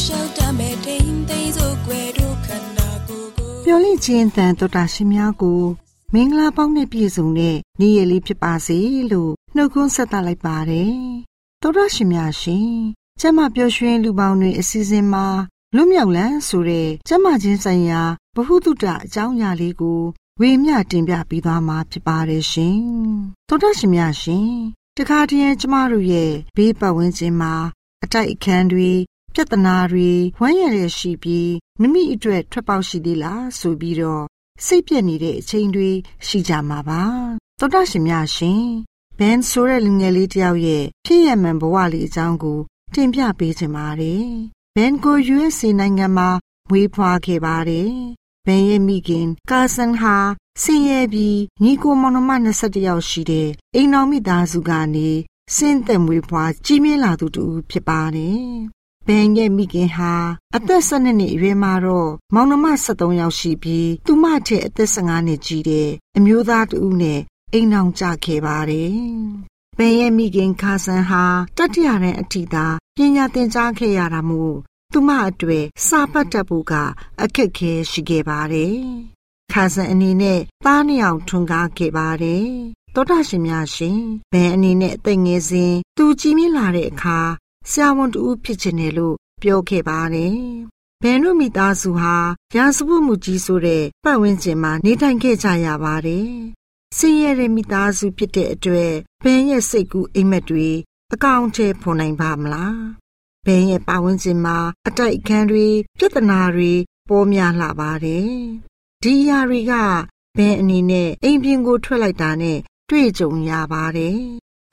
လျှောက်တမဲ့ထိန်သိမ်းစို့ွယ်တို့ခန္ဓာကိုယ်ကိုမျော်လင့်ခြင်းတန်တော်တာရှင်များကိုမင်္ဂလာပေါင်းနဲ့ပြည့်စုံတဲ့နေ့ရက်လေးဖြစ်ပါစေလို့နှုတ်ခွန်းဆက်သလိုက်ပါတယ်တော်တာရှင်များရှင်ကျမပျော်ရွှင်လူပေါင်းတွေအစီအစဉ်မှာလွတ်မြောက်လန်းဆိုတဲ့ကျမချင်းဆိုင်ရာဗဟုသုတအကြောင်းအရာလေးကိုဝေမျှတင်ပြပြီးသွားမှာဖြစ်ပါတယ်ရှင်တော်တာရှင်များရှင်တခါတည်းကျမတို့ရဲ့ဘေးပတ်ဝန်းကျင်မှာအတိုက်အခန်းတွေ ပြဿနာတွေဝမ်းရရရှိပြီးမိမိအတွက်ထွက်ပေါက်ရှိသေးလားဆိုပြီးတော့စိတ်ပြက်နေတဲ့အချိန်တွေရှိကြမှာပါသောတာရှင်များရှင်ဘန်ဆိုတဲ့လူငယ်လေးတယောက်ရဲ့ဖြစ်ရမှန်ဘဝလေးအကြောင်းကို တင်ပြပေးချင်ပါတယ်ဘန်ကို USA နိုင်ငံမှာမွေးဖွားခဲ့ပါတယ်ဘန်ရဲ့မိခင်ကာဆန်ဟာဆင်းရဲပြီးညီကိုမောင်နှမ21ယောက်ရှိတဲ့အိမ်တော်မိသားစုကနေစင်းသက်မွေးဖွားကြီးမြင့်လာသူတူဖြစ်ပါတယ် ဘန်ရဲ့မိခင်ဟာအသက်12နှစ်အရွယ်မှာတော့မောင်နှမ73ယောက်ရှိပြီးသူမထက်အသက်15နှစ်ကြီးတဲ့အမျိုးသားတူနဲ့အိမ်အောင်ကြခဲ့ပါတယ်။ဘန်ရဲ့မိခင်ခါဆန်ဟာတတိယရန်အထိသာပညာသင်ကြားခဲ့ရတာမို့သူမအတွေ့စာပတ်တတ်ဖို့ကအခက်ခဲရှိခဲ့ပါတယ်။ခါဆန်အနေနဲ့သားနှစ်ယောက်ထွန်းကားခဲ့ပါတယ်။သောတာရှင်များရှင်ဘန်အနေနဲ့အသက်ငယ်စဉ်သူကြီးမြင့်လာတဲ့အခါ ဆရာဝန်တူဖြစ်ချင်တယ်လို့ပြောခဲ့ပါတယ်။ဘန်တို့မိသားစုဟာရာဇဝတ်မှုကြီးဆိုတဲ့ပတ်ဝန်းကျင်မှာနေထိုင်ခဲ့ကြရပါတယ်။ဆင်းရဲတဲ့မိသားစုဖြစ်တဲ့အတွက်ဘန်ရဲ့စိတ်ကူးအိမ်မက်တွေအကောင့်ထဲဖော်နိုင်ပါမလား။ဘန်ရဲ့ပတ်ဝန်းကျင်မှာအတိုက်အခံတွေပြဿနာတွေပေါ်များလာပါတယ်။ဒီအရာတွေကဘန်အနေနဲ့အိမ်ပြင်ကိုထွက်လိုက်တာနဲ့တွေ့ကြုံရပါတယ်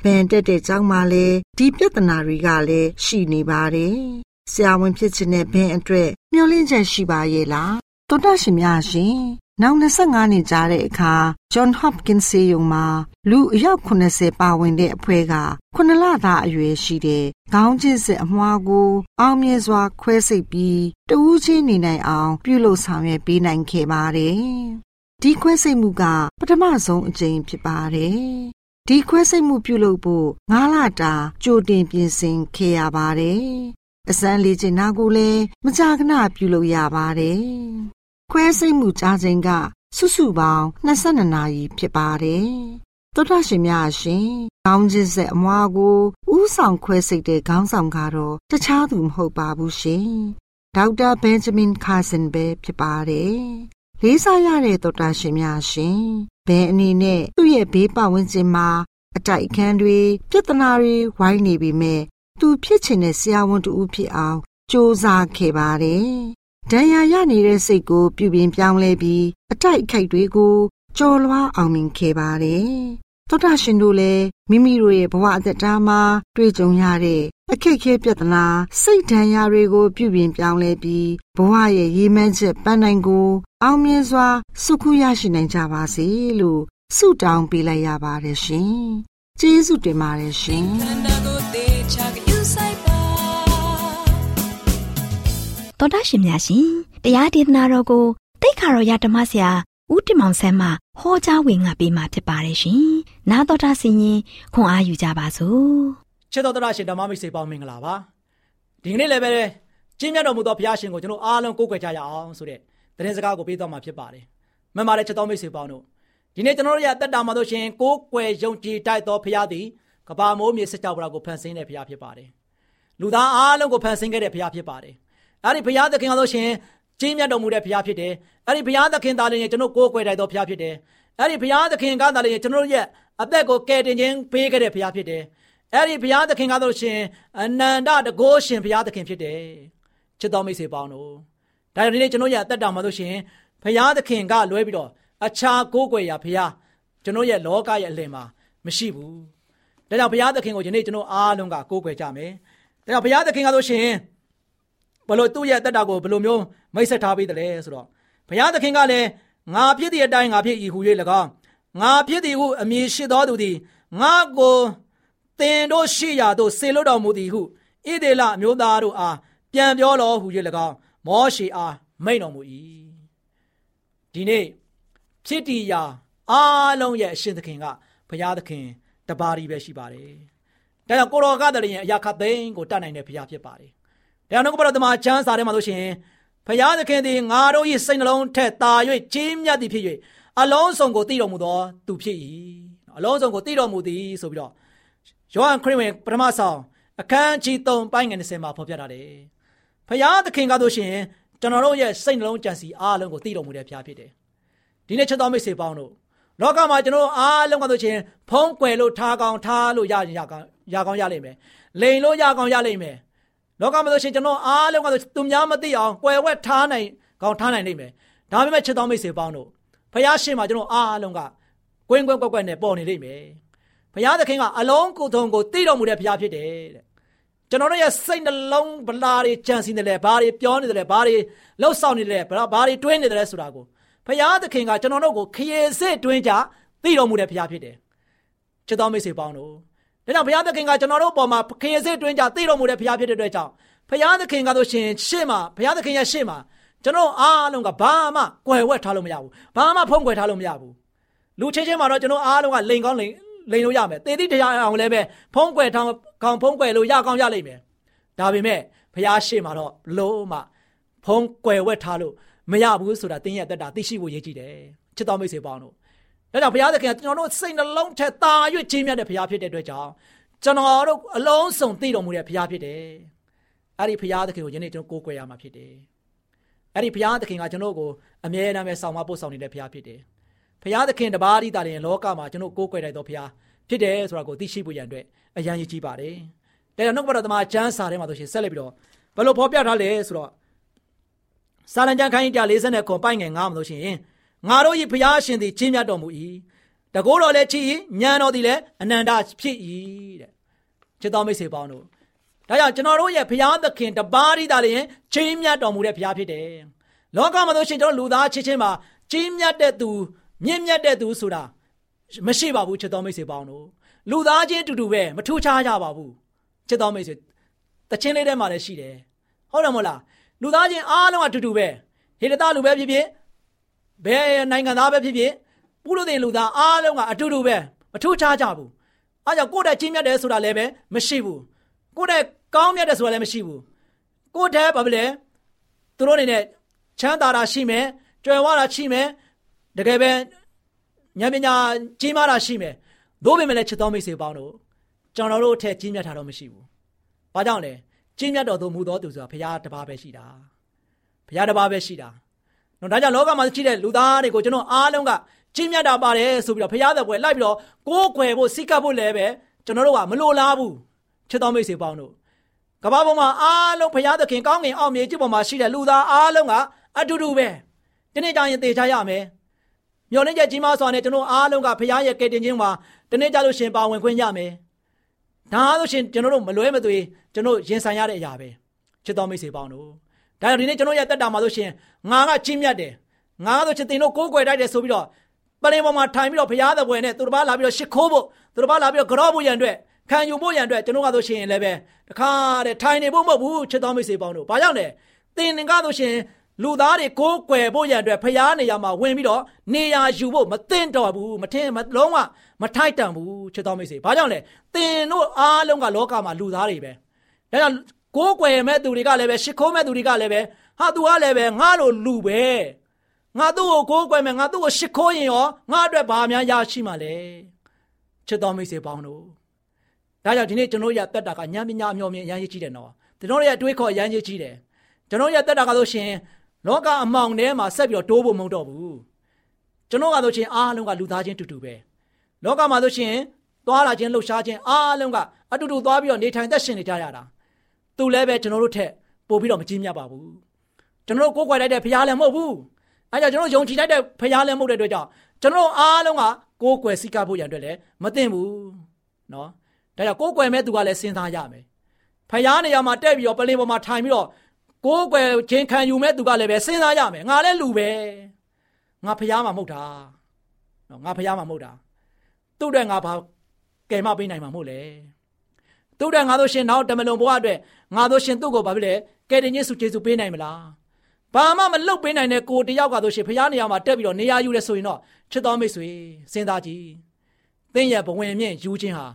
ဘန်တက်တဲ့ကျောင်းမှာလည်းဒီပြဿနာတွေကလည်းရှိနေပါတယ်။ဆရာဝန်ဖြစ်ခြင်းနဲ့ဘန်အတွက်မျှော်လင့်ချက်ရှိပါရဲ့လား။တော်တရှင်များရှင်။နောက်25နှစ်ကြာတဲ့အခါ John Hopkins ဆေးရုံမှာလူအယောက်80ပါဝင်တဲ့အဖွဲ့က9လသားအရွယ်ရှိတဲ့ခေါင်းချင်းစစ်အမွှားကိုအောင်မြင်စွာခွဲစိတ်ပြီးတဦးချင်းနေနိုင်အောင် ပြုလုပ်ဆောင်ရွက်ပေးနိုင်ခဲ့ပါတယ်။ဒီခွဲစိတ်မှုကပထမဆုံးအကြိမ်ဖြစ်ပါတယ် ဒီခွဲစိတ်မှုပြုလုပ်ဖို့၅လတာကြိုတင်ပြင်ဆင်ခဲ့ရပါတယ်အစမ်းလေးကျင်နာကိုလည်းမကြာခဏပြုလုပ်ရပါတယ်။ခွဲစိတ်မှုကြားချိန်ကစုစုပေါင်း22နာရီဖြစ်ပါတယ်။သောတာရှင်များရှင်ခေါင်းချင်းဆက်အမွားကိုဥဆောင်ခွဲစိတ်တဲ့ခေါင်းဆောင်ကတော့တခြားသူမဟုတ်ပါဘူးရှင်။ဒေါက်တာဘန်ဂျမင်ကာဆန်ပဲဖြစ်ပါတယ်။လေးစားရတဲ့သောတာရှင်များရှင် ဘယ်အနေနဲ့သူ့ရဲ့ဘေးပတ်ဝန်းကျင်မှာအတိုက်အခံတွေပြဿနာတွေဝိုင်းနေပြီမဲ့သူဖြစ်ချင်တဲ့ဆရာဝန်တူဖြစ်အောင်စ조사ခဲ့ပါတယ်။ဒဏ်ရာရနေတဲ့စိတ်ကို ပြုပြင်ပြောင်းလဲပြီးအတိုက်အခိုက်တွေကိုကြော်လွှားအောင်မြင်ခဲ့ပါတယ်။သောတာရှင်တို့လည်းမိမိတို့ရဲ့ဘဝအသက်တာမှာတွေ့ကြုံရတဲ့ အခက်အခဲပြဿနာစိတ်ဒဏ်ရာတွေကို ပြုပြင်ပြောင်းလဲပြီးဘဝရဲ့ရည်မှန်းချက်ပန်းနိုင်ကို အောင်မြင်စွာစုခုရရှိနိုင်ကြပါစေလို့ဆုတောင်းပေးလိုက်ရပါတယ်ရှင်။ကျေးဇူးတင်ပါတယ်ရှင်။သောတာရှင်များရှင်တရားဒေသနာတော်ကိုတိတ်ခါတော်ရဓမ္မဆရာဦးတင်မောင်ဆန်းမှဟောကြားဝင်ငါပေးมาဖြစ်ပါတယ်ရှင်။နာတော်တာဆင်ရင်ခွန်အားယူကြပါစို့။ ချစ်တော်တော်ရှင်ဓမ္မမိတ်ဆွေပေါင်းမင်္ဂလာပါ။ဒီကနေ့လည်းပဲကျင်းမြတ်တော်မူသောဘုရားရှင်ကိုကျွန်တော်အားလုံးကိုးကွယ်ကြရအောင်ဆိုတဲ့သတင်းစကားကိုပေးသွားမှာဖြစ်ပါတယ်။မှန်ပါတယ်ချစ်တော်မိတ်ဆွေပေါင်းတို့ဒီနေ့ကျွန်တော်တို့ရဲ့တက်တာမှာဆိုရှင်ကိုးကွယ်ယုံကြည်တိုက်တော်ဘုရားသည်ကဘာမိုးမြေစစ်ကြောက်ဘုရားကိုဖန်ဆင်းတဲ့ဘုရားဖြစ်ပါတယ်။လူသားအားလုံးကိုဖန်ဆင်းခဲ့တဲ့ဘုရားဖြစ်ပါတယ်။အဲဒီဘုရားသခင်ကဆိုရှင်ကြီးမြတ်တော်မူတဲ့ဘုရားဖြစ်တယ်။အဲဒီဘုရားသခင်သားလည်းကျွန်တော်ကိုးကွယ်တိုက်တော်ဘုရားဖြစ်တယ်။အဲဒီဘုရားသခင်ကသားလည်းကျွန်တော်ရဲ့အသက်ကိုကယ်တင်ခြင်းပေးခဲ့တဲ့ဘုရားဖြစ်တယ်။ အဲဒီဘုရားသခင်ကဆိုရှင်အနန္တတကောရှင်ဘုရားသခင်ဖြစ်တယ်။ချစ်တော်မိတ်ဆွေပေါင်းတို့ဒါကြောင့်ဒီနေ့ကျွန်တော်ရဲ့အသက်တာမှာဆိုရှင်ဘုရားသခင်ကလွဲပြီးတော့အခြားကိုးကွယ်ရာဘုရားကျွန်တော်ရဲ့လောကရဲ့အလယ်မှာမရှိဘူး။ဒါကြောင့်ဘုရားသခင်ကိုယနေ့ကျွန်တော်အားလုံးကကိုးကွယ်ကြမယ်။ဒါကြောင့်ဘုရားသခင်ကဆိုရှင်ဘလို့သူ့ရဲ့တက်တာကိုဘလို့မျိုးမိတ်ဆက်ထားပေးတယ်လဲဆိုတော့ဘုရားသခင်ကလည်းငါဖြစ်သည့်အတိုင်းငါဖြစ်ဤဟူ၍၎င်းငါဖြစ်သည်ဟုအမည်ရှိသောသူသည်ငါကို တင်တို့ရှိရာသို့ဆေလွတ်တော်မူသည်ဟုဣဒေလအမျိုးသားတို့အားပြန်ပြောတော်ဟူ၍၎င်းမောရှေအားမိန့်တော်မူ၏ဒီနေ့ဖြစ်တည်ရာအားလုံးရဲ့အရှင်သခင်ကဘုရားသခင်တပါးရီပဲရှိပါတယ်။ဒါကြောင့်ကိုရောကတည်းကအရာခသိန်းကိုတတ်နိုင်တဲ့ဘုရားဖြစ်ပါတယ်။ဒါကြောင့်ကပ္ပတော်တမန်ချမ်းစာထဲမှာဆိုရှင်ဘုရားသခင်သည်ငါတို့၏စိတ်နှလုံးထက်သာ၍ကြီးမြတ်သည်ဖြစ်၍အလုံးစုံကိုတည်တော်မူသောသူဖြစ်၏။အလုံးစုံကိုတည်တော်မူသည်ဆိုပြီးတော့ ယောဟန်ခရစ်ဝင်ပထမဆောင်အခန်းကြီး3ပိုင်းငယ်20မှာဖော်ပြထားတယ်။ဘုရားသခင်ကဆိုရှင်ကျွန်တော်တို့ရဲ့စိတ်နှလုံးကြံစီအားလုံးကိုတည်တော်မူတဲ့ဘုရားဖြစ်တယ်။ဒီနေ့ချက်တော်မိတ်ဆွေပေါင်းတို့လောကမှာကျွန်တော်အားလုံးကဆိုချင်းဖုံးကွယ်လို့ထားကောင်းထားလို့ရရင်ရကောင်းရကောင်းရလိမ့်မယ်လိန်လို့ရကောင်းရလိမ့်မယ်လောကမှာဆိုရှင်ကျွန်တော်အားလုံးကဆိုသူများမသိအောင်ကွယ်ဝဲထားနိုင်ကောင်းထားနိုင်လိမ့်မယ်ဒါပေမဲ့ချက်တော်မိတ်ဆွေပေါင်းတို့ဖះရှင်မှာကျွန်တော်အားလုံးကကွင်းကွင်းကွက်ကွက်နဲ့ပေါ်နေလိမ့်မယ် ဖះသခင်ကအလုံးကိုယ်ထုံကိုသိတော်မူတဲ့ဖះဖြစ်တယ်တဲ့ကျွန်တော်တို့ရဲ့စိတ်နှလုံးဗလာတွေကြံစည်နေတယ်ဘာတွေပြောနေတယ်ဘာတွေလှုပ်ဆောင်နေတယ်ဘာတွေတွေးနေတယ်ဆိုတာကိုဖရာသခင်ကကျွန်တော်တို့ကိုခရေစစ်တွင်းကြသိတော်မူတဲ့ဖရာဖြစ်တယ်ချစ်တော်မိတ်ဆွေပေါင်းတို့ဒါကြောင့်ဘုရားသခင်ကကျွန်တော်တို့ပေါ်မှာခရီးစစ်တွင်းကြသိတော်မူတဲ့ဘုရားဖြစ်တဲ့အတွက်ကြောင့်ဘုရားသခင်ကဆိုရှင်ရှေ့မှာဘုရားသခင်ရဲ့ရှေ့မှာကျွန်တော်အားလုံးကဘာမှကွယ်ဝက်ထားလို့မရဘူးဘာမှဖုံးကွယ်ထားလို့မရဘူးလူချင်းချင်းမှာတော့ကျွန်တော်အားလုံးကလိန်ကောင်းလိန် လိန်လို့ရမယ်တေတိတရားအောင်လည်းပဲဖုံးကွယ်ထောင်းကောင်းဖုံးကွယ်လို့ရကောင်းရလိမ့်မယ်ဒါပေမဲ့ဘုရားရှေ့မှာတော့လုံးမဖုံးကွယ်ဝက်ထားလို့မရဘူးဆိုတာတင်းရဲ့အသက်တာသိရှိဖို့ရည်ကြည်တယ်ချစ်တော်မိတ်ဆွေပေါင်းတို့ဒါကြောင့်ဘုရားသခင်ကကျွန်တော်တို့စိတ်နှလုံးထက်သာ၍ကြီးမြတ်တဲ့ဘုရားဖြစ်တဲ့အတွက်ကြောင့်ကျွန်တော်တို့အလုံးစုံသိတော်မူတဲ့ဘုရားဖြစ်တယ်အဲ့ဒီဘုရားသခင်ကိုယနေ့ကျွန်တော်ကိုးကွယ်ရမှာဖြစ်တယ်အဲ့ဒီဘုရားသခင်ကကျွန်တော်ကိုအမြဲတမ်းပဲဆောင်မပို့ဆောင်နေတဲ့ဘုရားဖြစ်တယ် ဘုရားသခင်တပါးဒီတာလည်းလောကမှာကျွန်တော်ကိုးကွယ်တဲ့တော်ဘုရားဖြစ်တယ်ဆိုတာကိုသိရှိဖို့ရန်အတွက်အရန်ရည်ကြီးပါတယ်ဒါကြောင့်နှုတ်ကပတော်သမားကျမ်းစာထဲမှာဆိုရှင်ဆက်လက်ပြီးတော့ဘယ်လိုဖော်ပြထားလဲဆိုတော့စာလံကျမ်းခိုင်း140ခွန်ပိုက်ငယ်9မှာလို့ရှိရင်ငါတို့၏ဘုရားရှင်သည်ကြီးမြတ်တော်မူ၏တကိုးတော်လည်းချစ်၏ဉာဏ်တော်သည်လည်းအနန္တဖြစ်၏တဲ့ချစ်တော်မိတ်ဆွေပေါင်းတို့ဒါကြောင့်ကျွန်တော်တို့ရဲ့ဘုရားသခင်တပါးရီသာလျင်ကြီးမြတ်တော်မူတဲ့ဘုရားဖြစ်တယ်လောကမှာဆိုရှင်ကျွန်တော်လူသားချစ်ချင်းမှာကြီးမြတ်တဲ့သူ မြင့်မြတ်တဲ့သူဆိုတာမရှိပါဘူးချစ်တော်မိတ်ဆွေပေါင်းတို့လူသားချင်းတူတူပဲမထူးခြားကြပါဘူးချစ်တော်မိတ်ဆွေတချင်းလေးထဲမှာလည်းရှိတယ်ဟုတ်တယ်မဟုတ်လားလူသားချင်းအားလုံးအတူတူပဲဟေတတလူပဲဖြစ်ဖြစ်ဘယ်နိုင်ငံသားပဲဖြစ်ဖြစ်ပုလို့တဲ့လူသားအားလုံးကအတူတူပဲမထူးခြားကြဘူးအားကြောင့်ကိုယ့်တဲ့ချင်းမြတ်တယ်ဆိုတာလည်းပဲမရှိဘူးကိုယ့်တဲ့ကောင်းမြတ်တယ်ဆိုတာလည်းမရှိဘူးကိုယ့်တဲ့ဘာဖြစ်လဲသူတို့အနေနဲ့ချမ်းသာတာရှိမယ်ကြွယ်ဝတာရှိမယ် တကယ်ပဲဉာဏ်ပညာကြီးမားတာရှိမယ်သို့ပေမဲ့လည်းချစ်တော်မိတ်ဆွေပေါင်းတို့ကျွန်တော်တို့အထက်ကြီးမြတ်တာတော့မရှိဘူး။ဘာကြောင့်လဲကြီးမြတ်တော်သူမူတော်သူဆိုတာဘုရားတစ်ပါးပဲရှိတာ။ဘုရားတစ်ပါးပဲရှိတာ။နော်ဒါကြောင့်လောကမှာရှိတဲ့လူသားတွေကိုကျွန်တော်အားလုံးကကြီးမြတ်တာပါတယ်ဆိုပြီးတော့ဘုရားတဲ့ဘွယ်လိုက်ပြီးတော့ကိုးကွယ်ဖို့စိတ်ကပ်ဖို့လည်းပဲကျွန်တော်တို့ကမလိုလားဘူးချစ်တော်မိတ်ဆွေပေါင်းတို့ကမ္ဘာပေါ်မှာအားလုံးဘုရားသခင်ကောင်းကင်အောက်မြေကြီးပေါ်မှာရှိတဲ့လူသားအားလုံးကအတူတူပဲဒီနေ့ကျရင်သေချရမယ် မျော်လင့်ချက်ကြီးမားစွာနဲ့ကျွန်တော်အားလုံးကဘုရားရဲ့ကယ်တင်ခြင်းမှာဒီနေ့ကျလို့ရှင်ပါဝင်ခွင့်ရမယ်ဒါဆိုရှင်ကျွန်တော်တို့မလွဲမသွေကျွန်တော်ရင်ဆိုင်ရတဲ့အရာပဲချစ်တော်မိတ်ဆွေပေါင်းတို့ဒါကြောင့်ဒီနေ့ကျွန်တော်ရဲ့တက်တာမှာဆိုရှင်ငါကကြီးမြတ်တယ်ငါဆိုရှင်တင်တို့ကိုးကွယ်တိုက်တယ်ဆိုပြီးတော့ပလင်ပေါ်မှာထိုင်ပြီးတော့ဘုရားသခင်နဲ့သူတစ်ပါးလာပြီးတော့ရှ िख ိုးဖို့သူတစ်ပါးလာပြီးတော့ကြော့ဖို့ရန်အတွက်ခံယူဖို့ရန်အတွက်ကျွန်တော်ကဆိုရှင်လည်းပဲတခါတဲ့ထိုင်နေဖို့မဟုတ်ဘူးချစ်တော်မိတ်ဆွေပေါင်းတို့ဘာကြောင့်လဲတင်ငင်ကဆိုရှင် လူသားတွေကိုးကွယ်ဖို့ရန်အတွက်ဖျားနေရမှာဝင်ပြီးတော့နေရာယူဖို့မသိမ့်တော့ဘူးမထင်မလုံးဝမထိုက်တန်ဘူးချစ်တော်မိတ်ဆွေဘာကြောင့်လဲတင်တို့အားလုံးကလောကမှာလူသားတွေပဲဒါကြောင့်ကိုးကွယ်မဲ့သူတွေကလည်းပဲရှ िख ိုးမဲ့သူတွေကလည်းပဲဟာသူကလည်းပဲငါလိုလူပဲငါသူ့ကိုကိုးကွယ်မယ်ငါသူ့ကိုရှ िख ိုးရင်ရောငါအတွက်ဘာများရရှိမှာလဲချစ်တော်မိတ်ဆွေပေါင်းတို့ဒါကြောင့်ဒီနေ့ကျွန်တော်ရတက်တာကညံပညာအမျှော်မြင်အရန်ကြီးကြည့်တယ်နော်ကျွန်တော်ရဲ့အတွေးခေါ်အရန်ကြီးကြီးတယ်ကျွန်တော်ရတက်တာကဆိုရှင် လောကအမောင်ထဲမှာဆက်ပြီးတော့တိုးဖို့မဟုတ်တော့ဘူးကျွန်တော်ကဆိုရှင်အားလုံးကလူသားချင်းတူတူပဲလောကမှာဆိုရှင်သွားလာခြင်းလှုပ်ရှားခြင်းအားလုံးကအတူတူသွားပြီးတော့နေထိုင်သက်ရှင်နေကြရတာသူလည်းပဲကျွန်တော်တို့ထက်ပို့ပြီးတော့မကြီးမြတ်ပါဘူးကျွန်တော်တို့ကိုယ်ကွယ်လိုက်တဲ့ဖရားလည်းမဟုတ်ဘူးအဲကြောင့်ကျွန်တော်ယုံကြည်လိုက်တဲ့ဖရားလည်းမဟုတ်တဲ့အတွက်ကြောင့်ကျွန်တော်အားလုံးကကိုယ်ကွယ်စိတ်ကဖို့ရန်အတွက်လည်းမသိဘူးနော်ဒါကြောင့်ကိုယ်ကွယ်မဲ့သူကလည်းစဉ်းစားရမယ်ဖရားနေရာမှာတက်ပြီးတော့ပလင်ပေါ်မှာထိုင်ပြီးတော့ ကိုးကွယ်ခြင်းခံယူမဲ့သူကလည်းပဲစဉ်းစားရမယ်ငါလည်းလူပဲငါဖျားမှာမဟုတ်တာနော်ငါဖျားမှာမဟုတ်တာသူ့အတွက်ငါဘာကယ်မပေးနိုင်မှာမဟုတ်လေသူ့အတွက်ငါတို့ရှင်နောက်တမလွန်ဘဝအတွက်ငါတို့ရှင်သူ့ကိုဘာဖြစ်လဲကယ်တင်ခြင်းစုကျေစုပေးနိုင်မလားဘာမှမလုပ်ပေးနိုင်တဲ့ကိုတယောက်ကတို့ရှင်ဖျားနေရာမှာတက်ပြီးတော့နေရာယူရဲဆိုရင်တော့ချစ်တော်မိတ်ဆွေစဉ်းစားကြည့်သင်ရဲ့ဘဝင်မြင့်ယူခြင်းဟာ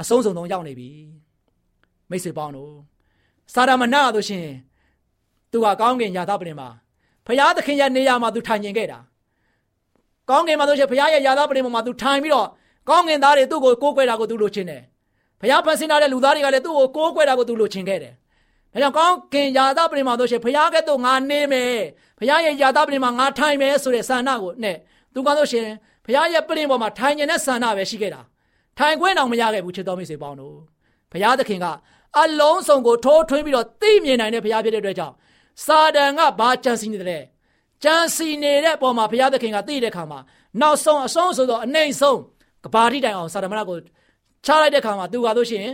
အဆုံးစုံဆုံးရောက်နေပြီမိတ်ဆွေပေါင်းတို့စာရမဏတို့ရှင် သူကကောင်းကင်ယာသပလင်မှာဖရာသခင်ရဲ့နေရာမှာသူထိုင်ကျင်ခဲ့တာကောင်းကင်မှာဆိုရှင်ဖရာရဲ့ယာသပလင်မှာသူထိုင်ပြီးတော့ကောင်းကင်သားတွေသူ့ကိုကိုးကွယ်တာကိုသူလိုချင်တယ်ဖရာဖန်ဆင်းထားတဲ့လူသားတွေကလည်းသူ့ကိုကိုးကွယ်တာကိုသူလိုချင်ခဲ့တယ်ဒါကြောင့်ကောင်းကင်ယာသပလင်မှာဆိုရှင်ဖရာကဲ့သို့ငါနေမယ်ဖရာရဲ့ယာသပလင်မှာငါထိုင်မယ်ဆိုတဲ့ဆန္ဒကိုနဲ့သူကဆိုရှင်ဖရာရဲ့ပလင်ပေါ်မှာထိုင်ကျင်တဲ့ဆန္ဒပဲရှိခဲ့တာထိုင်ခွင့်တောင်မရခဲ့ဘူးချစ်တော်မိတ်ဆွေပေါင်းတို့ဖရာသခင်ကအလုံးစုံကိုထိုးထွင်းပြီးတော့သိမြင်နိုင်တဲ့ဖရာဖြစ်တဲ့အတွက်ကြောင့် စာတန်ကဘာကြံစီနေတယ်ကြံစီနေတဲ့ပုံမှာဘုရားသခင်ကသိတဲ့ခါမှာနောက်ဆုံးအဆုံးဆိုတော့အနေဆုံးကဘာတိတိုင်အောင်စာတမဏကိုချလိုက်တဲ့ခါမှာသူကဆိုရှင်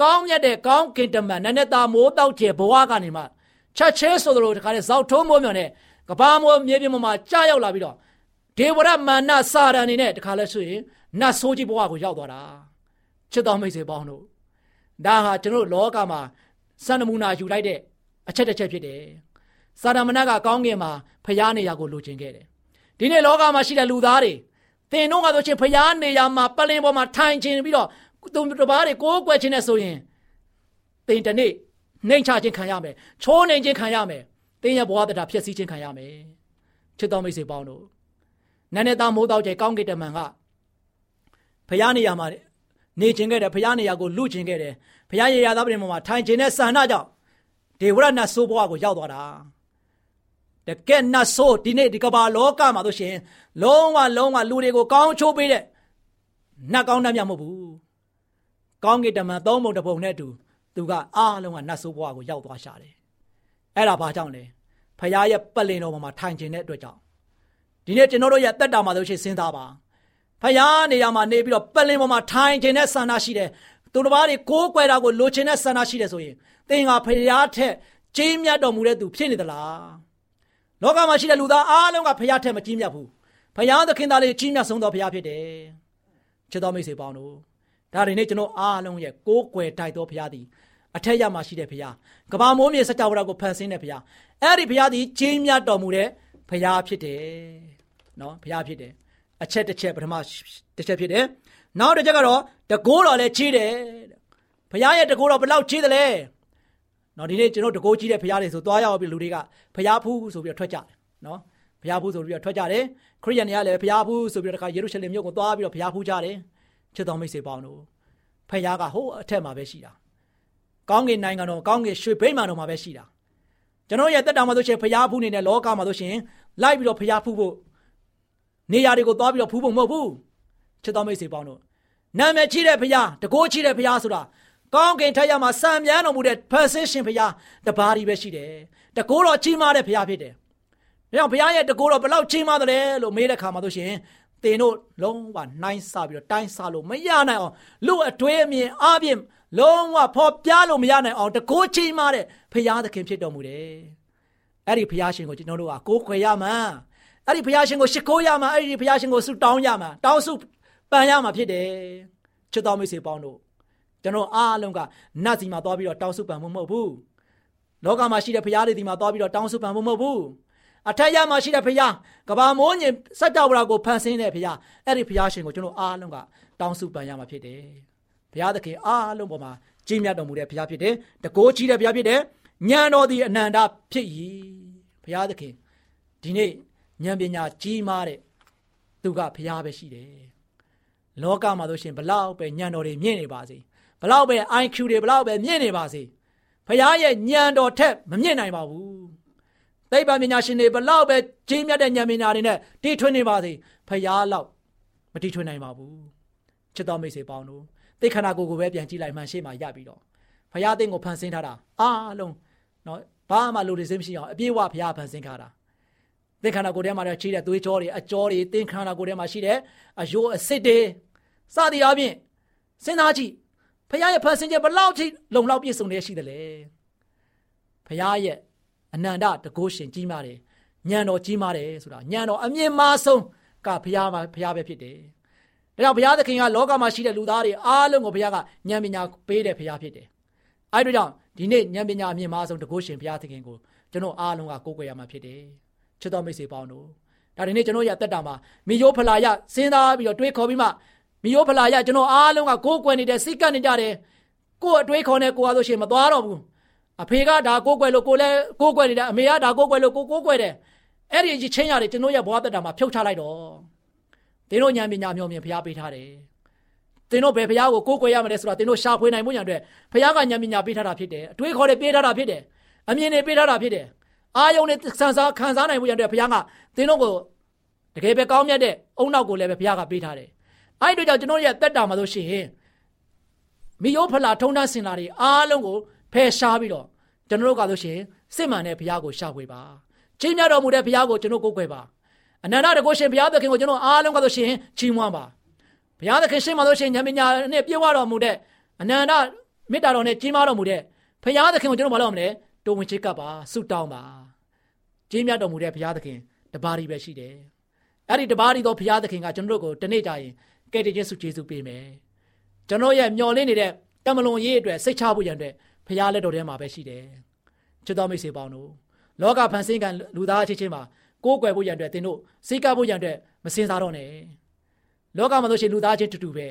ကောင်းမြတ်တဲ့ကောင်းကင်တမန်နနဲ့တာမိုးတောက်ကျဘဝကနေမှချက်ချဲဆိုသလိုတခါလေဇောက်ထုံးမိုးမြော်နဲ့ကဘာမိုးမြေပြင်ပေါ်မှာကြာရောက်လာပြီးတော့ဒေဝရမာနစာရန်နေနဲ့တခါလဲဆိုရင်နတ်ဆိုးကြီးဘဝကိုရောက်သွားတာချစ်တော်မိတ်ဆွေပေါင်းတို့ဒါဟာကျွန်တော်လောကမှာစံနမူနာယူလိုက်တဲ့ အချက်တစ်ချက်ဖြစ်တယ်။စာဒမဏကကောင်းကင်မှာဖျားနေရာကိုလိုချင်ခဲ့တယ်။ဒီနေ့လောကမှာရှိတဲ့လူသားတွေသင်တို့ကဆိုချင်းဖျားနေရာမှာပလင်ပေါ်မှာထိုင်ခြင်းပြီးတော့သူတပားတွေကိုးကွယ်ခြင်းနဲ့ဆိုရင်သင်တနေ့နှိမ်ချခြင်းခံရမယ်။ချိုးနှိမ်ခြင်းခံရမယ်။သင်ရဲ့ဘဝတရားဖြစ်စည်းခြင်းခံရမယ်။ချစ်တော်မိတ်ဆွေပေါင်းတို့နန်းနဲ့သားမိုးတောက်ကျကောင်းကင်တမန်ကဖျားနေရာမှာနေခြင်းခဲ့တယ်ဖျားနေရာကိုလူခြင်းခဲ့တယ်ဖျားရရသားပြင်ပေါ်မှာထိုင်ခြင်းနဲ့ဆန္ဒကြောင့် ဒေဝရနတ်ဆိုးဘဝကိုရောက်သွားတာတကယ်နတ်ဆိုးဒီနေ့ဒီကမ္ဘာလောကမှာဆိုရှင်လုံးဝလုံးဝလူတွေကိုကောင်းချိုးပေးတဲ့နတ်ကောင်းတတ်မြတ်မဟုတ်ဘူးကောင်းကင်တမန်သုံးပုံတစ်ပုံနဲ့အတူသူကအားလုံးကနတ်ဆိုးဘဝကိုရောက်သွားရှာတယ်အဲ့ဒါဘာကြောင့်လဲဖခင်ရဲ့ပတ်လင်တော်မှာထိုင်ခြင်းတဲ့အတွက်ကြောင့်ဒီနေ့ကျွန်တော်တို့ရဲ့တက်တာမှာဆိုရှင်စဉ်းစားပါဖခင်နေရာမှာနေပြီးတော့ပတ်လင်ပေါ်မှာထိုင်ခြင်းတဲ့ဆန္ဒရှိတယ်သူတစ်ပါးတွေကိုးကွယ်တာကိုလိုချင်တဲ့ဆန္ဒရှိတယ်ဆိုရင် သင်ကဖရာထက်ကြီးမြတ်တော်မူတဲ့သူဖြစ်နေသလားလောကမှာရှိတဲ့လူသားအားလုံးကဖရာထက်မကြီးမြတ်ဘူးဖရာသခင်သားလေးကြီးမြတ်ဆုံးသောဖရာဖြစ်တယ်ချစ်တော်မိတ်ဆွေပေါင်းတို့ဒါတွေနဲ့ကျွန်တော်အားလုံးရဲ့ကိုးကွယ်တိုက်တော်ဖရာသည်အထက်ရမှာရှိတဲ့ဖရာကဘာမိုးမြေစကြဝဠာကိုဖန်ဆင်းတဲ့ဖရာအဲ့ဒီဖရာသည်ကြီးမြတ်တော်မူတဲ့ဖရာဖြစ်တယ်နော်ဖရာဖြစ်တယ်အချက်တစ်ချက်ပထမတစ်ချက်ဖြစ်တယ်နောက်တစ်ချက်ကတော့တကိုးတော်လည်းကြီးတယ်ဖရာရဲ့တကိုးတော်ဘယ်လောက်ကြီးတယ်လဲ နော်ဒီနေ့ကျွန်တော်တကိုးကြီးတဲ့ဖရားတွေဆိုသွားရောက်ပြီးလူတွေကဖရားဖူးဆိုပြီးတော့ထွက်ကြတယ်နော်ဖရားဖူးဆိုပြီးတော့ထွက်ကြတယ်ခရိယန်တွေကလည်းဖရားဖူးဆိုပြီးတော့တခါယေရုရှလင်မြို့ကိုသွားပြီးတော့ဖရားဖူးကြတယ်ချစ်တော်မိတ်ဆွေပေါင်းတို့ဖရားကဟိုးအထက်မှာပဲရှိတာကောင်းကင်နိုင်ငံတော်ကောင်းကင်ရွှေဘိမှန်တော်မှာပဲရှိတာကျွန်တော်ရဲ့တက်တာမှာဆိုရှင်ဖရားဖူးနေတဲ့လောကမှာဆိုရှင်လိုက်ပြီးတော့ဖရားဖူးဖို့နေရာတွေကိုသွားပြီးတော့ဖူးဖို့မဟုတ်ဘူးချစ်တော်မိတ်ဆွေပေါင်းတို့နာမည်ကြီးတဲ့ဖရားတကိုးကြီးတဲ့ဖရားဆိုတာ ကောင်းကင်ထက်ရမှာစံမြန်းတော်မူတဲ့ဖန်ဆင်းရှင်ဘုရားတပါးဒီပဲရှိတယ်တကိုးတော်ကြီးမားတဲ့ဘုရားဖြစ်တယ်ဒါကြောင့်ဘုရားရဲ့တကိုးတော်ဘယ်လောက်ကြီးမားတယ်လို့မေးတဲ့ခါမှာဆိုရှင်တင်တို့လုံးဝနှိုင်းဆပြီးတော့တိုင်းဆလို့မရနိုင်အောင်လူအတွေ့အမြင်အပြင်လုံးဝဖော်ပြလို့မရနိုင်အောင်တကိုးကြီးမားတဲ့ဘုရားသခင်ဖြစ်တော်မူတယ်အဲ့ဒီဘုရားရှင်ကိုကျွန်တော်တို့ကကိုးခွေရမှာအဲ့ဒီဘုရားရှင်ကိုရှ िख ိုးရမှာအဲ့ဒီဘုရားရှင်ကိုဆုတောင်းရမှာတောင်းဆုပန်ရမှာဖြစ်တယ်ချစ်တော်မိတ်ဆွေပေါင်းတို့ ကျွန်တော်အားလုံးကနတ်စီမှာသွားပြီးတော့တောင်းဆုပန်မှုမဟုတ်ဘူးလောကမှာရှိတဲ့ဘုရားတွေဒီမှာသွားပြီးတော့တောင်းဆုပန်မှုမဟုတ်ဘူးအထက်ရမှာရှိတဲ့ဘုရားကဘာမိုးညင်စัจ java ကိုဖန်ဆင်းတဲ့ဘုရားအဲ့ဒီဘုရားရှင်ကိုကျွန်တော်အားလုံးကတောင်းဆုပန်ရမှာဖြစ်တယ်ဘုရားသခင်အားလုံးပေါ်မှာကြီးမြတ်တော်မူတဲ့ဘုရားဖြစ်တယ်တကိုးကြီးတဲ့ဘုရားဖြစ်တယ်ဉာဏ်တော်သည်အနန္တဖြစ်၏ဘုရားသခင်ဒီနေ့ဉာဏ်ပညာကြီးမားတဲ့သူကဘုရားပဲရှိတယ်လောကမှာဆိုရှင်ဘလောက်ပဲဉာဏ်တော်တွေမြင့်နေပါစေ ဘလောက်ပဲ IQ တွေဘလောက်ပဲမြင့်နေပါစေဖခင်ရဲ့ဉာဏ်တော်ထက်မမြင့်နိုင်ပါဘူးသိပ္ပံပညာရှင်တွေဘလောက်ပဲကြီးမြတ်တဲ့ဉာဏ်ပညာတွေနဲ့တီထွင်နေပါစေဖခင်လောက်မတီထွင်နိုင်ပါဘူးချစ်တော်မိတ်ဆွေပေါင်းတို့သိခန္ဓာကိုယ်ကိုပဲပြန်ကြည့်လိုက်မှရှေ့မှာရပြီးတော့ဖခင်အသင်ကိုဖန်ဆင်းထားတာအားလုံးနော်ဘာမှလိုတွေစင်းမရှိအောင်အပြည့်အဝဖခင်ဖန်ဆင်းထားတာသင်္ခန္ဓာကိုယ်ထဲမှာတော့ရှိတဲ့သွေးကြောတွေအကြောတွေသင်္ခန္ဓာကိုယ်ထဲမှာရှိတဲ့အယိုးအစစ်တွေစသည်အပြင်စဉ်းစားကြည့် ဖခင်ရဲ့ဖန်ဆင်းချက်ဘလောက်ထိလုံလောက်ပြည့်စုံနေရှိတယ်လေဖခင်ရဲ့အနန္တတကုရှင်ကြီးမားတယ်ညံတော်ကြီးမားတယ်ဆိုတာညံတော်အမြင့်မားဆုံးကဖခင်မှာဖခင်ပဲဖြစ်တယ်ဒါကြောင့်ဘုရားသခင်ကလောကမှာရှိတဲ့လူသားတွေအားလုံးကိုဘုရားကဉာဏ်ပညာပေးတဲ့ဘုရားဖြစ်တယ်။အဲဒီကြောင့်ဒီနေ့ဉာဏ်ပညာအမြင့်မားဆုံးတကုရှင်ဘုရားသခင်ကိုကျွန်တော်အားလုံးကကိုးကွယ်ရမှာဖြစ်တယ်။ချစ်တော်မိတ်ဆွေပေါင်းတို့ဒါဒီနေ့ကျွန်တော်ရတက်တာမှာမိယိုးဖလာရစဉ်းစားပြီးတော့တွေးခေါ်ပြီးမှ မိယိုးဖလာရကျွန်တော်အားလုံးကကိုးကွယ်နေတဲ့စိတ်ကပ်နေကြတယ်ကိုယ်အတွေးခေါ်နေကိုယ်အားဆိုရှင်မသွားတော့ဘူးအဖေကဒါကိုးကွယ်လို့ကိုလည်းကိုးကွယ်နေတယ်အမေကဒါကိုးကွယ်လို့ကိုကိုးကွယ်တယ်အဲ့ဒီကြီးချင်းရတယ်ကျွန်တော်ရဲ့ဘဝတက်တာမှာဖြုတ်ချလိုက်တော့သင်တို့ဉာဏ်ပညာမျိုးမြင်ဖျားပေးထားတယ်သင်တို့ဘယ်ဖျားကိုကိုးကွယ်ရမလဲဆိုတာသင်တို့ရှာဖွေနိုင်မှုညာအတွက်ဖျားကဉာဏ်ပညာပေးထားတာဖြစ်တယ်အတွေးခေါ်တွေပေးထားတာဖြစ်တယ်အမြင်တွေပေးထားတာဖြစ်တယ်အာယုံနဲ့စံစားခံစားနိုင်မှုညာအတွက်ဖျားကသင်တို့ကိုတကယ်ပဲကောင်းမြတ်တဲ့အုံနောက်ကိုလည်းပဲဘုရားကပေးထားတယ်။ အဲ့ဒီတော့ကျွန်တော်ရဲ့တက်တာမှာဆိုရှင်မိယိုးဖလာထုံတန်းစင်လာတွေအားလုံးကိုဖယ်ရှားပြီးတော့ကျွန်တော်တို့ကဆိုရှင်စစ်မှန်တဲ့ဘုရားကိုရှာဖွေပါ။ချင်းမြတ်တော်မူတဲ့ဘုရားကိုကျွန်တော်ကိုးကွယ်ပါ။အနန္တတကုရှင်ဘုရားသခင်ကိုကျွန်တော်အားလုံးကဆိုရှင်ချီးမွမ်းပါ။ဘုရားသခင်ရှင်းမှာဆိုရှင်ဉာဏ်ပညာနဲ့ပြည့်ဝတော်မူတဲ့အနန္တမေတ္တာတော်နဲ့ကြီးမားတော်မူတဲ့ဘုရားသခင်ကိုကျွန်တော်မလုပ်မလဲတုံဝင်ချစ်ကပ်ပါဆုတောင်းပါ။ကြီးမြတ်တော်မူတဲ့ဘုရားသခင်တပါးရီပဲရှိတယ်။အဲ့ဒီတပါးဒီသောဘုရားသခင်ကကျွန်တော်တို့ကိုတနေ့ကြရင် ကယ်တင်ခြင်းဆုကျေးဇူးပေးမယ်ကျွန်တော်ရဲ့မျော်လင့်နေတဲ့တမလွန်ရေးအတွက်စိတ်ချဖို့ရန်အတွက်ဘုရားလက်တော်ထဲမှာပဲရှိတယ်ချစ်တော်မိတ်ဆွေပေါင်းတို့လောကဖန်ဆင်းကလူသားအချင်းချင်းမှာကိုးကွယ်ဖို့ရန်အတွက်သင်တို့စိတ်ကဖို့ရန်အတွက်မစင်စားတော့နဲ့လောကမှာဆိုရှင်လူသားချင်းတူတူပဲ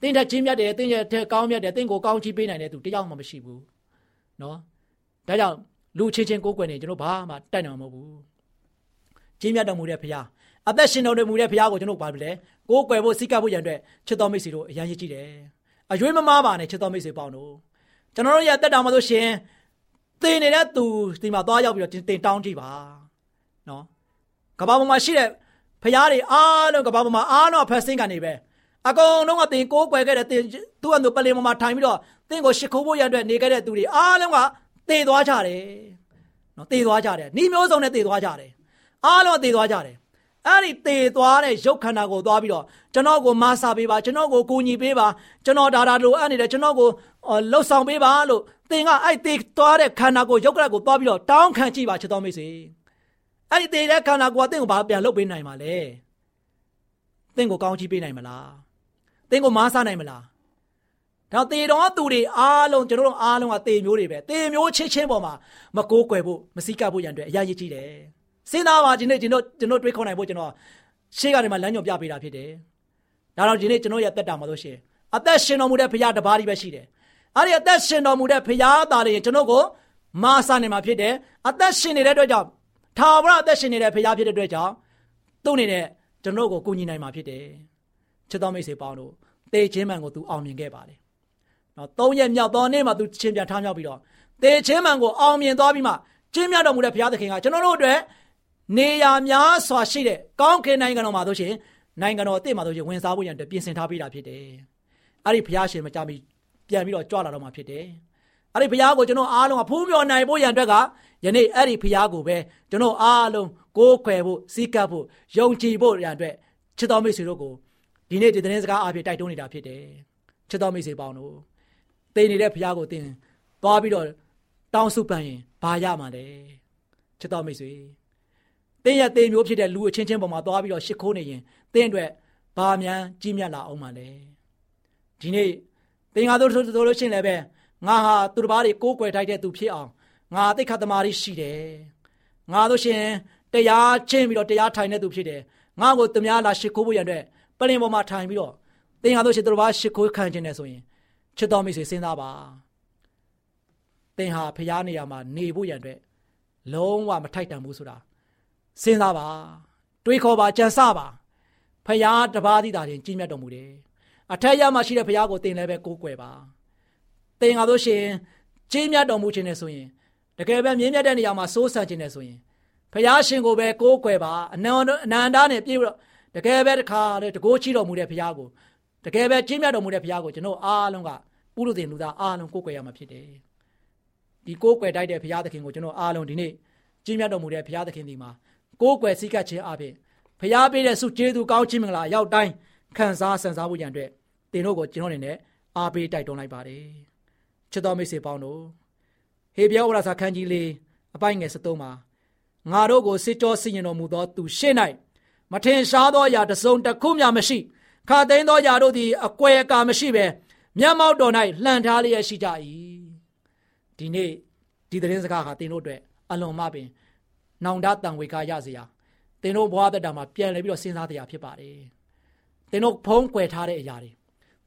သင်ထက်ချင်းမြတ်တယ်သင်ရဲ့ထက်ကောင်းမြတ်တယ်သင်ကိုကောင်းချီးပေးနိုင်တဲ့သူတယောက်မှမရှိဘူးနော်ဒါကြောင့်လူချင်းချင်းကိုးကွယ်နေကျွန်တော်ဘာမှတိုက်နိုင်မှာမဟုတ်ဘူးချင်းမြတ်တော်မူတဲ့ဘုရား အသက်ရှင်တော်မူတဲ့ဘုရားကိုကျွန်တော်ပါပြီလေကိုးကွယ်ဖို့စိတ်ကပ်ဖို့ရန်အတွက်ချစ်တော်မိတ်ဆွေတို့အရန်ရည်ကြည့်တယ်အရွေးမမားပါနဲ့ချစ်တော်မိတ်ဆွေပေါင်းတို့ကျွန်တော်တို့ရဲ့တက်တာမှာဆိုရှင်သင်နေတဲ့သူဒီမှာသွားရောက်ပြီးတော့တင်တောင်းကြည့်ပါနော်ကဘာပေါ်မှာရှိတဲ့ဖရားတွေအားလုံးကဘာပေါ်မှာအားလုံးဖက်စင်းကနေပဲအကုန်လုံးကတင်ကိုးကွယ်ခဲ့တဲ့တင်သူ့အတူပလင်ပေါ်မှာထိုင်ပြီးတော့တင်ကိုရှ िख ိုးဖို့ရတဲ့နေခဲ့တဲ့သူတွေအားလုံးကတည်သွားကြတယ်နော်တည်သွားကြတယ်နှီးမျိုးစုံနဲ့တည်သွားကြတယ်အားလုံးတည်သွားကြတယ် အဲ့ဒီသေသွားတဲ့ရုပ်ခန္ဓာကိုသွားပြီးတော့ကျွန်တော်ကိုမဆာပေးပါကျွန်တော်ကိုကူညီပေးပါကျွန်တော်ဒါဒါလိုအပ်နေတယ်ကျွန်တော်ကိုလှုပ်ဆောင်ပေးပါလို့သင်ကအဲ့သေသွားတဲ့ခန္ဓာကိုရုပ်ကလကိုသွားပြီးတော့တောင်းခံကြည့်ပါချစ်တော်မိတ်ဆွေအဲ့ဒီသေတဲ့ခန္ဓာကိုကသင်ကိုဘာပြန်လှုပ်ပေးနိုင်မှာလဲသင်ကိုကောင်းချီးပေးနိုင်မလားသင်ကိုမဆာနိုင်မလားဒါသေတော်သူတွေအားလုံးကျွန်တော်တို့အားလုံးကသေမျိုးတွေပဲသေမျိုးချင်းချင်းပေါ်မှာမကိုးကွယ်ဖို့မစိကဖို့ရန်အတွက်အရာရည်ကြီးတယ် စဉ်းစားပါဒီနေ့ကျွန်တော်ကျွန်တော်တွေးခေါ်နိုင်ဖို့ကျွန်တော်ရှေ့ကနေမှလမ်းညွှန်ပြပေးတာဖြစ်တယ်။ဒါတော့ဒီနေ့ကျွန်တော်ရဲ့တက်တာမှာလို့ရှိရင်အသက်ရှင်တော်မူတဲ့ဘုရားတပါးကြီးပဲရှိတယ်။အဲ့ဒီအသက်ရှင်တော်မူတဲ့ဘုရားသားတွေကျွန်တော်ကိုမာစာနေမှာဖြစ်တယ်အသက်ရှင်နေတဲ့အတွက်ကြောင့်ထာဝရအသက်ရှင်နေတဲ့ဖခင်ဖြစ်တဲ့အတွက်ကြောင့်သူ့အနေနဲ့ကျွန်တော်ကိုကူညီနိုင်မှာဖြစ်တယ်ချစ်တော်မိတ်ဆွေပေါင်းတို့တေချင်းမှန်ကိုသူအောင်မြင်ခဲ့ပါတယ်နော်သုံးရက်မြောက်သောနေ့မှာသူချင်းပြန်ထားမြောက်ပြီးတော့တေချင်းမှန်ကိုအောင်မြင်သွားပြီးမှကျင်းမြတ်တော်မူတဲ့ဘုရားသခင်ကကျွန်တော်တို့အတွက် နေရာများစွာရှိတဲ့ကောင်းကင်နိုင်ငံတော်မှာဆိုရှင်နိုင်ငံတော်အသစ်မှာဆိုရှင်ဝင်စားဖို့ရန်အတွက်ပြင်ဆင်ထားပေးတာဖြစ်တယ်အဲ့ဒီဘုရားရှင်မကြမီပြန်ပြီးတော့ကြွလာတော့မှာဖြစ်တယ်အဲ့ဒီဘုရားကိုကျွန်တော်အားလုံးကဖူးမြော်နိုင်ဖို့ရန်အတွက်ကယနေ့အဲ့ဒီဘုရားကိုပဲကျွန်တော်အားလုံးကိုးခွယ်ဖို့စီးကပ်ဖို့ယုံကြည်ဖို့ရန်အတွက်ချစ်တော်မိတ်ဆွေတို့ကိုဒီနေ့ဒီသတင်းစကားအားဖြင့်တိုက်တွန်းနေတာဖြစ်တယ်ချစ်တော်မိတ်ဆွေပေါင်းတို့သိနေတဲ့ဘုရားကိုသင်သွားပြီးတော့တောင်းစုပန်ရင်ဘာရမှာလဲချစ်တော်မိတ်ဆွေ တင်းရတင်းမျိုးဖြစ်တဲ့လူအချင်းချင်းပေါ်မှာသွားပြီးတော့ရှ िख ိုးနေရင်တင်းအတွက်ဘာမြန်ကြီးမြတ်လာအောင်မှာလဲဒီနေ့တင်ကားတို့ဆိုလို့ရှိရင်လည်းပဲငါဟာသူတစ်ပါးတွေကိုးကွယ်ထိုက်တဲ့သူဖြစ်အောင်ငါသိခတ်သမားရှိတယ်ငါတို့ရှင်တရားချင်းပြီးတော့တရားထိုင်တဲ့သူဖြစ်တယ်ငါ့ကိုသူများလာရှ िख ိုးဖို့ရတဲ့ပလင်ပေါ်မှာထိုင်ပြီးတော့တင်ကားတို့ရှင်သူတစ်ပါးရှ िख ိုးခံခြင်းနဲ့ဆိုရင်ချစ်တော်မိတ်ဆွေစဉ်းစားပါသင်ဟာဖျားနေရာမှာနေဖို့ရန်အတွက်လုံးဝမထိုက်တန်ဘူးဆိုတာ စဉ်းစားပါတွေးခေါ်ပါကြံစပါဖျားတပါးသီးတာချင်းကြီးမြတ်တော်မူတယ်အထက်ရမှရှိတဲ့ဖျားကိုသင်လည်းပဲကိုးကွယ်ပါသင်ဟာလို့ရှိရင်ကြီးမြတ်တော်မူခြင်းနဲ့ဆိုရင်တကယ်ပဲမြင်းမြတ်တဲ့နေရာမှာစိုးစံခြင်းနဲ့ဆိုရင်ဖျားရှင်ကိုပဲကိုးကွယ်ပါအနန္တအနန္တနဲ့ပြေတော့တကယ်ပဲတခါလေတကိုးချီတော်မူတဲ့ဖျားကိုတကယ်ပဲကြီးမြတ်တော်မူတဲ့ဖျားကိုကျွန်တော်အားလုံးကပုရုသင်လူသားအားလုံးကိုးကွယ်ရမှာဖြစ်တယ်ဒီကိုးကွယ်တိုက်တဲ့ဘုရားသခင်ကိုကျွန်တော်အားလုံးဒီနေ့ကြီးမြတ်တော်မူတဲ့ဘုရားသခင်ဒီမှာ ကိုးကွယ်စည်းကပ်ခြင်းအပြင်ဘုရားပေးတဲ့ဆုကျေးဇူးကောင်းခြင်းမင်္ဂလာရောက်တိုင်းခံစားဆန်စားဖို့ရန်အတွက်သင်တို့ကိုကျွန်တော်အနေနဲ့အားပေးတိုက်တွန်းလိုက်ပါတယ်ချစ်တော်မိတ်ဆွေပေါင်းတို့ဟေပြောဝရစာခန်းကြီးလေးအပိုင်းငယ်73မှာငါတို့ကိုစစ်ကြောဆင်ရင်တော်မူသောသူရှေ့၌မထင်ရှားသောအရာတစ်စုံတစ်ခုမျှမရှိခါသိမ်းသောအရာတို့သည်အကွယ်အကာမရှိဘဲမျက်မှောက်တော်၌လှန်ထားလျက်ရှိကြ၏ဒီနေ့ဒီသတင်းစကားဟာသင်တို့အတွက်အလွန်မှပင် နောင်တတန်ဝေကရစေရာသင်တို့ဘဝတက်တာမှာပြန်လဲပြီးတော့စဉ်းစားတရားဖြစ်ပါတယ်သင်တို့ဖုံးကွယ်ထားတဲ့အရာတွေ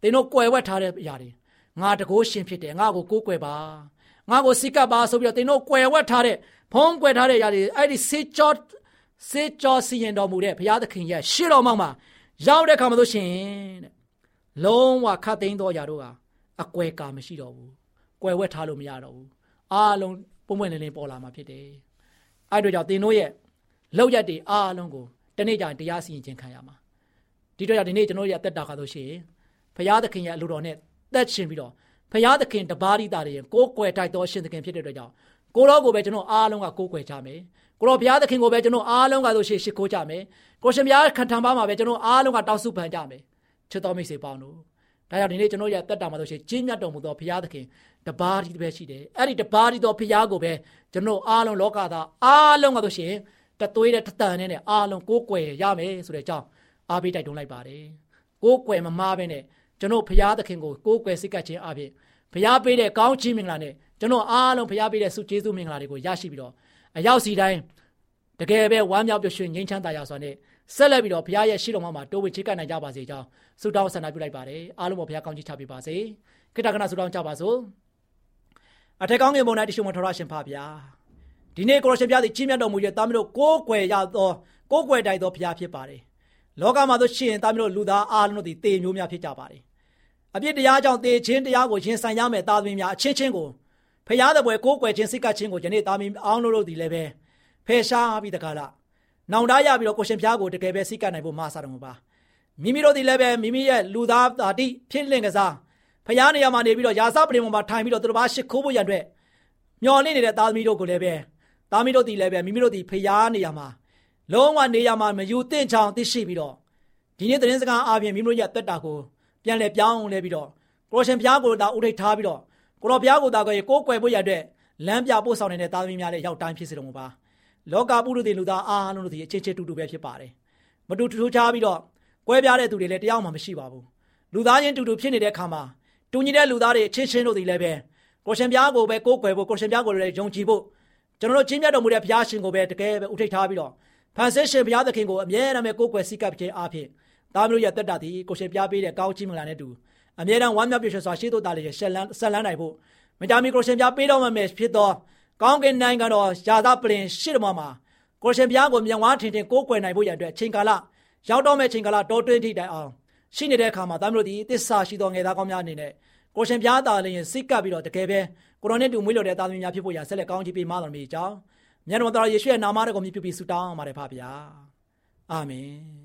သင်တို့ကွယ်ဝက်ထားတဲ့အရာတွေငါတကိုးရှင်ဖြစ်တယ်ငါကိုကိုးကွယ်ပါငါကိုစိကပ်ပါဆိုပြီးတော့သင်တို့ကွယ်ဝက်ထားတဲ့ဖုံးကွယ်ထားတဲ့အရာတွေအဲ့ဒီစေကြောစေကြောစီရင်တော်မူတဲ့ဘုရားသခင်ရဲ့ရှေ့တော်မှမှာရောက်တဲ့ခါမှာဆိုရှင်တဲ့လုံးဝခတ်သိမ်းသောຢာတို့ဟာအကွယ်ကာမရှိတော့ဘူးကွယ်ဝက်ထားလို့မရတော့ဘူးအားလုံးပုံပွင့်လင်းလင်းပေါ်လာမှာဖြစ်တယ် အဲ့တို့ကြောင့်သင်တို့ရဲ့လောက်ရက်တွေအားလုံးကိုတနေ့ကျရင်တရားစီရင်ခြင်းခံရမှာဒီတော့ကြောင့်ဒီနေ့ကျွန်တော်ရဲ့အသက်တာခါဆိုရှင်ဘုရားသခင်ရဲ့အလိုတော်နဲ့သက်ရှင်ပြီးတော့ဘုရားသခင်တပါးရိတာတွေရင်ကိုးကွယ်တိုက်တော်ရှင်သခင်ဖြစ်တဲ့အတွက်ကြောင့်ကိုတော်ကိုပဲကျွန်တော်အားလုံးကကိုးကွယ်ကြမယ်ကိုတော်ဘုရားသခင်ကိုပဲကျွန်တော်အားလုံးကဆိုရှင်ရှိခိုးကြမယ်ကိုရှင်ဘုရားခံထံပါမှာပဲကျွန်တော်အားလုံးကတောက်စုပန်ကြမယ်ချစ်တော်မိတ်ဆွေပေါင်းတို့ ဒါကြောင့်ဒီနေ့ကျွန်တော်ရဲ့တက်တာမှာဆိုရှင်ကြီးမြတ်တော်မူသောဘုရားသခင်တပါးဒီပဲရှိတယ်အဲ့ဒီတပါးဒီသောဘုရားကိုပဲကျွန်တော်အားလုံးလောကသားအားလုံးကဆိုရှင်တသွေးတဲ့တတန်နဲ့အားလုံးကိုးကွယ်ရမယ်ဆိုတဲ့အကြောင်းအားပေးတိုက်တွန်းလိုက်ပါတယ်ကိုးကွယ်မမားပဲနဲ့ကျွန်တော်ဘုရားသခင်ကိုကိုးကွယ်စိတ်ကပ်ခြင်းအပြင်ဘုရားပေးတဲ့ကောင်းချီးမင်္ဂလာနဲ့ကျွန်တော်အားလုံးဘုရားပေးတဲ့ဆုကျေးဇူးမင်္ဂလာတွေကိုရရှိပြီးတော့အရောက်စီတိုင်းတကယ်ပဲဝမ်းမြောက်ပျော်ရွှင်ငြိမ်းချမ်းသာရစွာနဲ့ ဆက်လက်ပြီးတော့ဘုရားရဲ့ရှိတော်မှာတိုးဝှေချေကပ်နိုင်ကြပါစေကြောင်းဆုတောင်းဆန္ဒပြုလိုက်ပါတယ်အားလုံးပေါ်ဘုရားကောင်းချီးချပေးပါစေခိတ္တကနာဆုတောင်းကြပါစို့အထက်ကောင်းငယ်ပေါ်၌တရှိမထောရရှင်ဖပါဗျာဒီနေ့ကိုရရှင်ဘုရားသည်ကြီးမြတ်တော်မူရဲ့တာမီးတို့ကိုးကွယ်ရသောကိုးကွယ်တိုက်သောဘုရားဖြစ်ပါတယ်လောကမှာသို့ရှင်တာမီးတို့လူသားအားလုံးတို့သည်တေမျိုးများဖြစ်ကြပါတယ်အပြစ်တရားကြောင့်တေခြင်းတရားကိုရင်ဆိုင်ရမယ်တာသမီးများအချင်းချင်းကိုဖရာသပွဲကိုးကွယ်ခြင်းစိတ်ကချင်းကိုယနေ့တာမီးအောင်လို့တို့သည်လည်းပဲဖယ်ရှားပြီးတကားလား နောင်တရပြီးတော့ကိုရှင်ဘုရားကိုတကယ်ပဲစိတ်ကနိုင်ဖို့မဆာတော်မူပါမိမိတို့ဒီလည်းပဲမိမိရဲ့လူသားတာတိဖြစ်လင့်ကစားဖရားနေရာမှာနေပြီးတော့ယာစပရင်ပေါ်မှာထိုင်ပြီးတော့သူတို့ဘာရှ िख ိုးဖို့ရန်အတွက်မျော်လင့်နေတဲ့သားသမီးတို့ကိုလည်းပဲသားသမီးတို့ဒီလည်းပဲမိမိတို့ဒီဖရားနေရာမှာလုံးဝနေရာမှာမယူသင့်ချောင်သိရှိပြီးတော့ဒီနေ့သတင်းစကားအားဖြင့်မိမိတို့ရဲ့တက်တာကိုပြန်လဲပြောင်းလဲပြီးတော့ကိုရှင်ဘုရားကိုတာဥထိတ်ထားပြီးတော့ကိုတော်ဘုရားကိုတာကိုကိုးကွယ်ဖို့ရတဲ့လမ်းပြပို့ဆောင်နေတဲ့သားသမီးများလည်းရောက်တိုင်းဖြစ်စေတော်မူပါ လောကပုရုသေလူသားအားလုံးတို့ဒီအချင်းချင်းတူတူပဲဖြစ်ပါတယ်မတူတူချားပြီးတော့ကွဲပြားတဲ့သူတွေလည်းတယောက်မှမရှိပါဘူးလူသားချင်းတူတူဖြစ်နေတဲ့အခါမှာတူညီတဲ့လူသားတွေအချင်းချင်းတို့ဒီလည်းပဲကိုရှင်ပြားကိုပဲကိုးကွယ်ဖို့ကိုရှင်ပြားကိုလည်းယုံကြည်ဖို့ကျွန်တော်တို့ချင်းမြတ်တော်မူတဲ့ဘုရားရှင်ကိုပဲတကယ်ပဲဥထိတ်ထားပြီးတော့ဖန်ဆင်းရှင်ဘုရားသခင်ကိုအမြဲတမ်းပဲကိုးကွယ်စိတ်ကပ်ခြင်းအားဖြင့်သားမျိုးရဲ့တက်တာဒီကိုရှင်ပြားပေးတဲ့ကောင်းချီးမင်္ဂလာနဲ့တူအမြဲတမ်းဝမ်းမြောက်ပြည့်စုံစွာရှိသောသားလေးရဲ့ဆက်လန်းဆက်လန်းနိုင်ဖို့မကြမီကိုရှင်ပြားပေးတော်မှာဖြစ်သော ကောင်းကင်နိုင်ငံတော်ယာသပလင်ရှေ့တော်မှာကိုရှင်ဘုရားကိုမြန်ဝါထင်ထင်ကိုးကွယ်နိုင်ဖို့ရတဲ့ချိန်ကာလရောက်တော့မဲ့ချိန်ကာလတောတွင်းထိတိုင်အောင်ရှိနေတဲ့အခါမှာသားမျိုးတို့ဒီသစ္စာရှိသောငယ်သားကောင်းများအနေနဲ့ကိုရှင်ဘုရားသားလည်းရင်စိတ်ကပ်ပြီးတော့တကယ်ပဲကိုရောနဲ့တူမွေးလို့တဲ့သားသမီးများဖြစ်ဖို့ရဆက်လက်ကောင်းချီးပေးမှတော်မူကြောင်းမြတ်တော်တော်ယေရှုရဲ့နာမတော်ကိုမြည်ပြပြီးဆုတောင်းပါတယ်ဖပါဗျာအာမင်